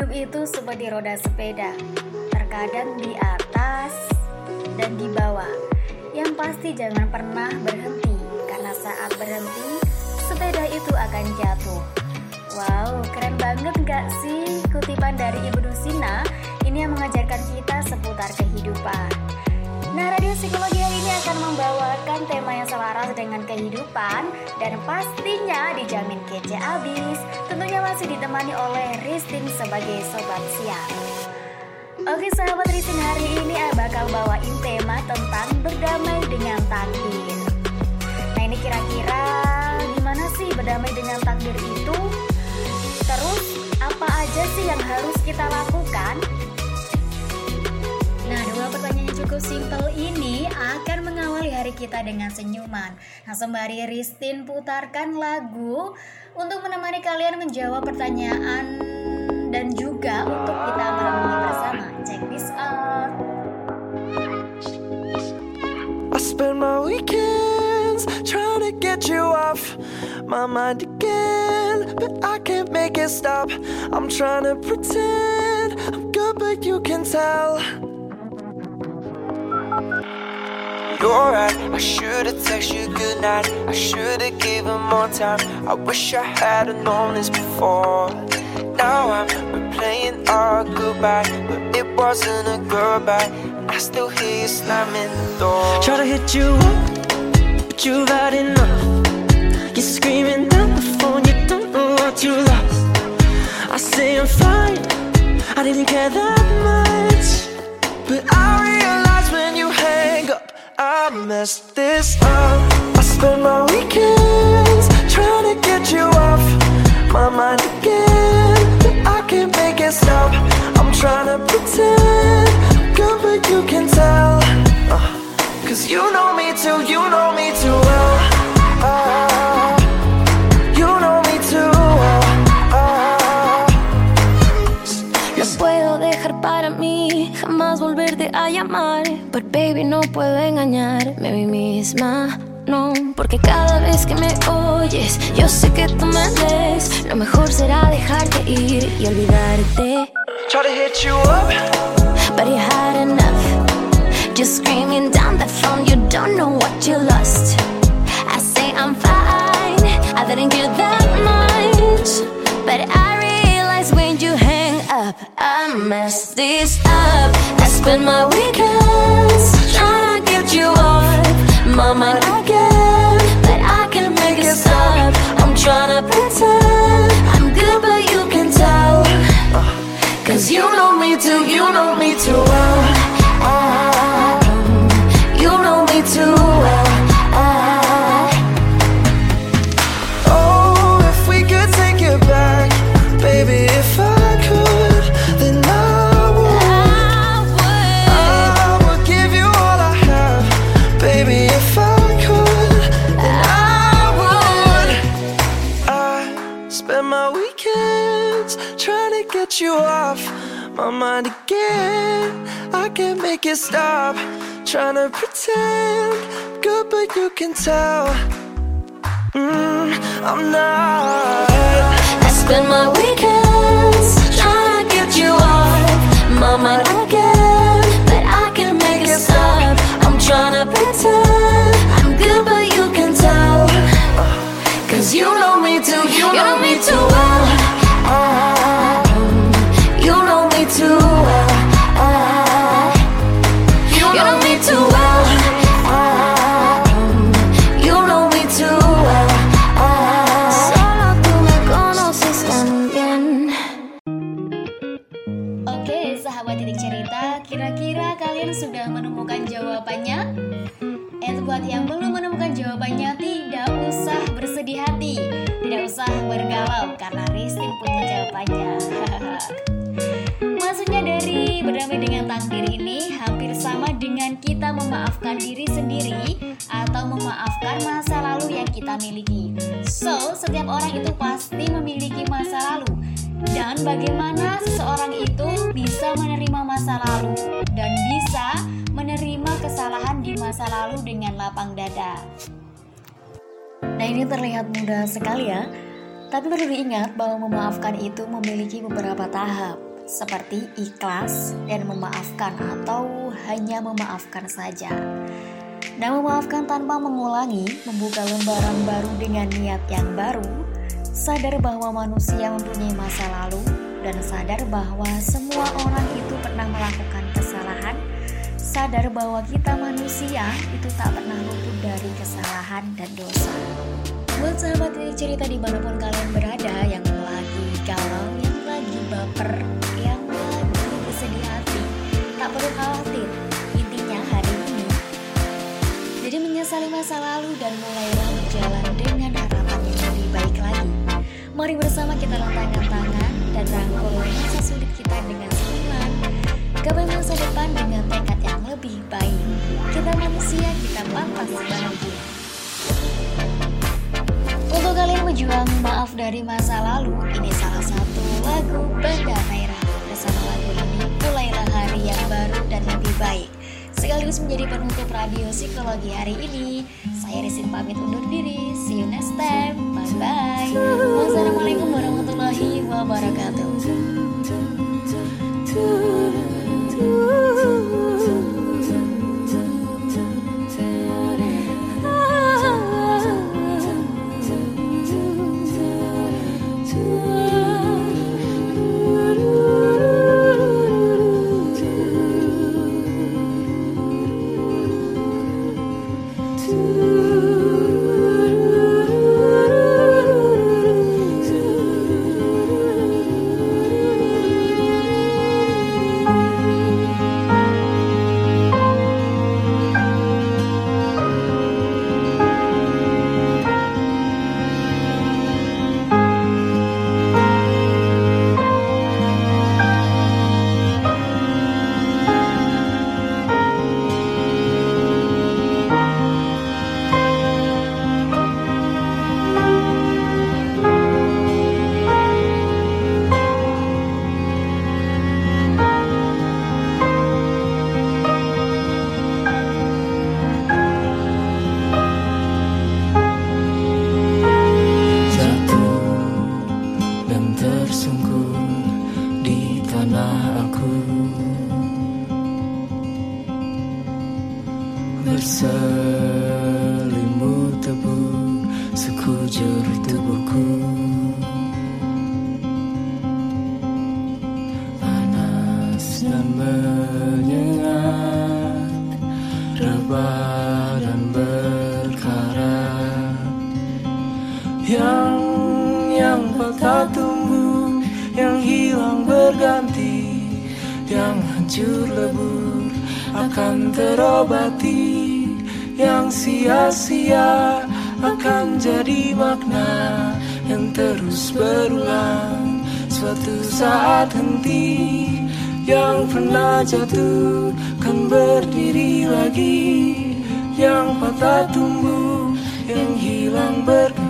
Hidup itu seperti roda sepeda, terkadang di atas dan di bawah. Yang pasti jangan pernah berhenti, karena saat berhenti, sepeda itu akan jatuh. Wow, keren banget gak sih kutipan dari Ibu Dusina? Ini yang mengajarkan kita seputar kehidupan. Nah, Radio Psikologi hari ini selaras dengan kehidupan dan pastinya dijamin kece abis. Tentunya masih ditemani oleh Ristin sebagai sobat siang. Oke sahabat Ristin hari ini bakal bawain tema tentang berdamai dengan takdir. Nah ini kira-kira gimana sih berdamai dengan takdir itu? Terus apa aja sih yang harus kita lakukan? Pertanyaan cukup simpel ini akan mengawali hari kita dengan senyuman. Nah, sembari Ristin putarkan lagu untuk menemani kalian menjawab pertanyaan dan juga untuk kita merenungi bersama. Check this out. I spend my weekends trying to get you off my mind again, but I can't make it stop. I'm trying to pretend I'm good, but you can tell. You're right, I should've texted you goodnight. I should've given more time. I wish I had've known this before. Now I'm replaying our goodbye, but it wasn't a goodbye. I still hear you slamming the door. Try to hit you up, but you've had enough. You're screaming down the phone, you don't know what you lost. I say I'm fine, I didn't care that much. But I realize I messed this up. I spend my weekends volverte a llamar. But baby, no puedo engañarme a mí misma. No, porque cada vez que me oyes, yo sé que tú me. Lo mejor será dejarte ir y olvidarte. Try to hit you up, But you had enough. Just screaming down the phone, you don't know what you lost. I say I'm fine, I didn't care that much. But I realize when you hang up, I messed this up. I spend my weekends weekends trying to get you off my mind again. I can't make it stop, trying to pretend good, but you can tell. Mm, I'm not. I spend my weekends trying to get you off my mind again. But I can't make it stop. I'm trying to pretend Sahabat titik cerita, kira-kira kalian sudah menemukan jawabannya? And buat yang belum menemukan jawabannya, tidak usah bersedih hati, tidak usah bergalau karena Ristin punya jawabannya. Maksudnya dari berdamai dengan takdir ini hampir sama dengan kita memaafkan diri sendiri atau memaafkan masa lalu yang kita miliki. So, setiap orang itu pasti memiliki masa lalu. Dan bagaimana seseorang itu bisa menerima masa lalu dan bisa menerima kesalahan di masa lalu dengan lapang dada. Nah ini terlihat mudah sekali ya, tapi perlu diingat bahwa memaafkan itu memiliki beberapa tahap. seperti ikhlas dan memaafkan atau hanya memaafkan saja. Dan memaafkan tanpa mengulangi, membuka lembaran baru dengan niat yang baru, sadar bahwa manusia mempunyai masa lalu, dan sadar bahwa semua orang itu pernah melakukan kesalahan, sadar bahwa kita manusia itu tak pernah luput dari kesalahan dan dosa. Buat sahabat ini cerita di mana pun kalian berada yang lagi galau, yang lagi baper, yang lagi bersedih hati, tak perlu khawatir. Intinya hari ini, jadi menyesali masa lalu dan mulailah Mari bersama kita lantangkan tangan dan rangkul masa sulit kita dengan senyuman. Gapai masa depan dengan tekad yang lebih baik. Kita manusia, kita pantas bahagia. Untuk kalian berjuang maaf dari masa lalu, ini salah satu lagu Banda Merah. Bersama lagu ini, mulailah hari yang baru dan lebih baik. Sekaligus menjadi penutup radio psikologi hari ini. Saya Rizin pamit undur diri. See you next time. Bye-bye. Wassalamualaikum warahmatullahi wabarakatuh. Berselimut dan menyengat Rebah dan berkarat Yang yang patah tumbuh Yang hilang berganti Yang hancur lebur akan terobati. Yang sia-sia akan jadi makna yang terus berulang. Suatu saat henti yang pernah jatuh kan berdiri lagi. Yang patah tumbuh yang hilang berganti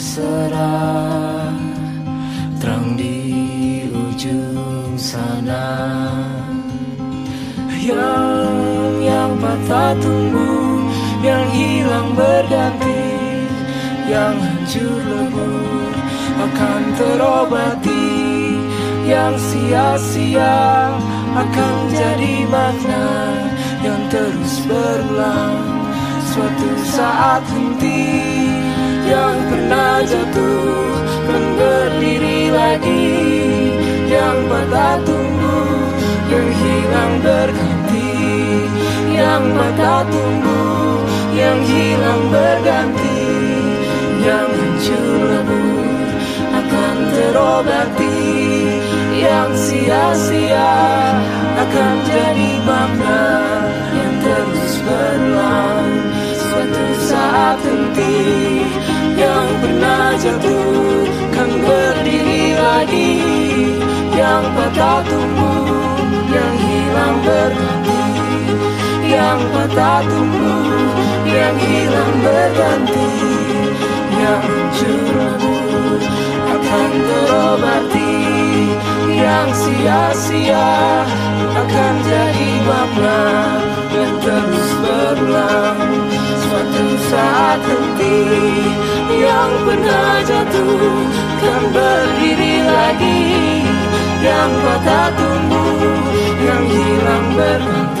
berserah. Terang di ujung sana. Yang yang patah tumbuh yang hilang berganti. Yang hancur lebur akan terobati. Yang sia-sia akan jadi makna yang terus berulang suatu saat henti yang pernah jatuh kan berdiri lagi. Yang patah tumbuh yang hilang berganti. Yang patah tumbuh yang hilang berganti. Yang hancur akan terobati. Yang sia-sia akan jadi makna yang terus berulang suatu saat henti yang pernah jatuh kan berdiri lagi yang patah tumbuh yang hilang berganti yang patah tumbuh yang hilang berganti yang hancur akan terobati yang sia-sia akan jadi makna dan terus berulang suatu saat yang pernah jatuh kan berdiri lagi. Yang patah tumbuh yang hilang berhenti